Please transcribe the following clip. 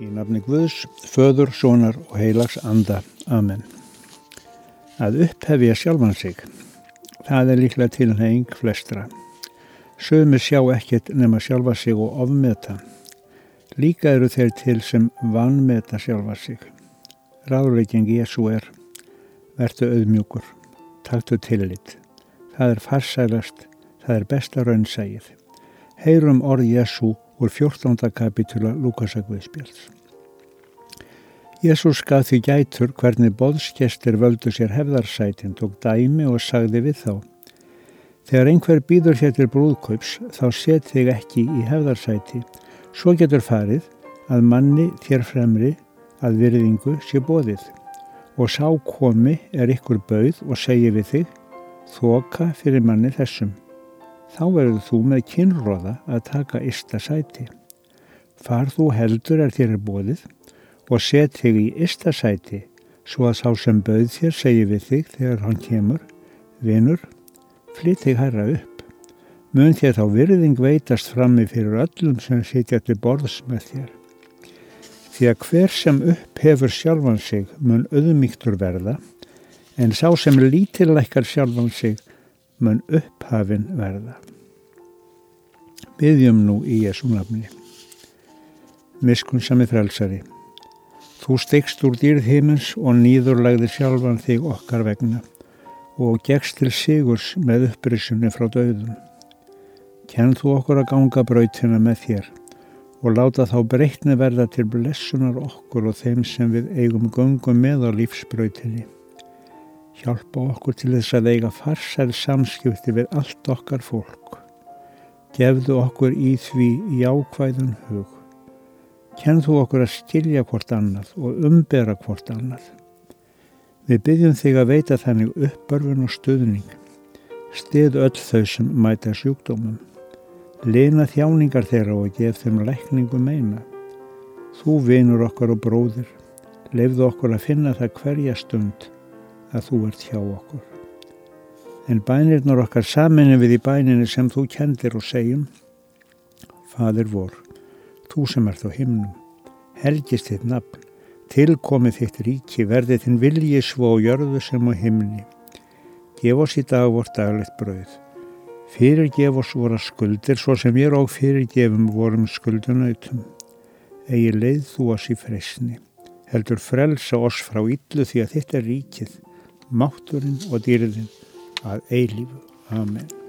Í nafni Guðs, föður, sónar og heilags anda. Amen. Að upphefja sjálfan sig. Það er líklega tilheng flestra. Sögumir sjá ekkert nema sjálfa sig og ofmeta. Líka eru þeir til sem vannmeta sjálfa sig. Ráðleiking Jésu er verðu auðmjúkur, taktu tillit. Það er farsælast, það er besta raunsægið. Heyrum orð Jésu úr 14. kapitula Lukasakviðspjáls. Jésús gaf því gætur hvernig boðskestir völdu sér hefðarsætin, tók dæmi og sagði við þá. Þegar einhver býður hér til brúðkaups þá set þig ekki í hefðarsæti. Svo getur farið að manni þér fremri að virðingu sé bóðið og sá komi er ykkur bauð og segi við þig þoka fyrir manni þessum þá verður þú með kynróða að taka ysta sæti. Far þú heldur er þér er bóðið og set þig í ysta sæti svo að sá sem bauð þér segi við þig þegar hann kemur, vinur, flytt þig hæra upp. Mun þér þá virðing veitast frammi fyrir öllum sem sitja til borðs með þér. Því að hver sem upp hefur sjálfan sig mun auðmygtur verða en sá sem lítillækkar sjálfan sig mun upphafin verða. Byggjum nú í Jésu nafni. Miskunnsami frelsari. Þú stegst úr dýrð himins og nýðurlægði sjálfan þig okkar vegna og gegst til sigurs með upprissunni frá döðum. Kenn þú okkur að ganga brautina með þér og láta þá breytni verða til blessunar okkur og þeim sem við eigum göngum með á lífsbrautinni. Hjálpa okkur til þess að eiga farsæl samskipti við allt okkar fólk. Gefðu okkur í því jákvæðun hug. Kenn þú okkur að skilja hvort annað og umbera hvort annað. Við byggjum þig að veita þannig uppbörfun og stuðning. Stið öll þau sem mæta sjúkdómum. Lena þjáningar þeirra og gef þeim lækningu meina. Þú vinur okkar og bróðir. Leifðu okkur að finna það hverja stund að þú ert hjá okkur. En bænirnur okkar saminni við í bæninu sem þú kendir og segjum, Fadir vor, þú sem ert á himnum, helgist þitt nafn, tilkomið þitt ríki, verði þinn vilji svo og jörðu sem á himni. Gef oss í dag vort daglegt brauð. Fyrirgef oss voru skuldir, svo sem ég og fyrirgefum vorum skuldunautum. Egi leið þú oss í freysni. Heldur frelsa oss frá yllu því að þetta er ríkið mátturinn og dýrðin að eilífu. Amen.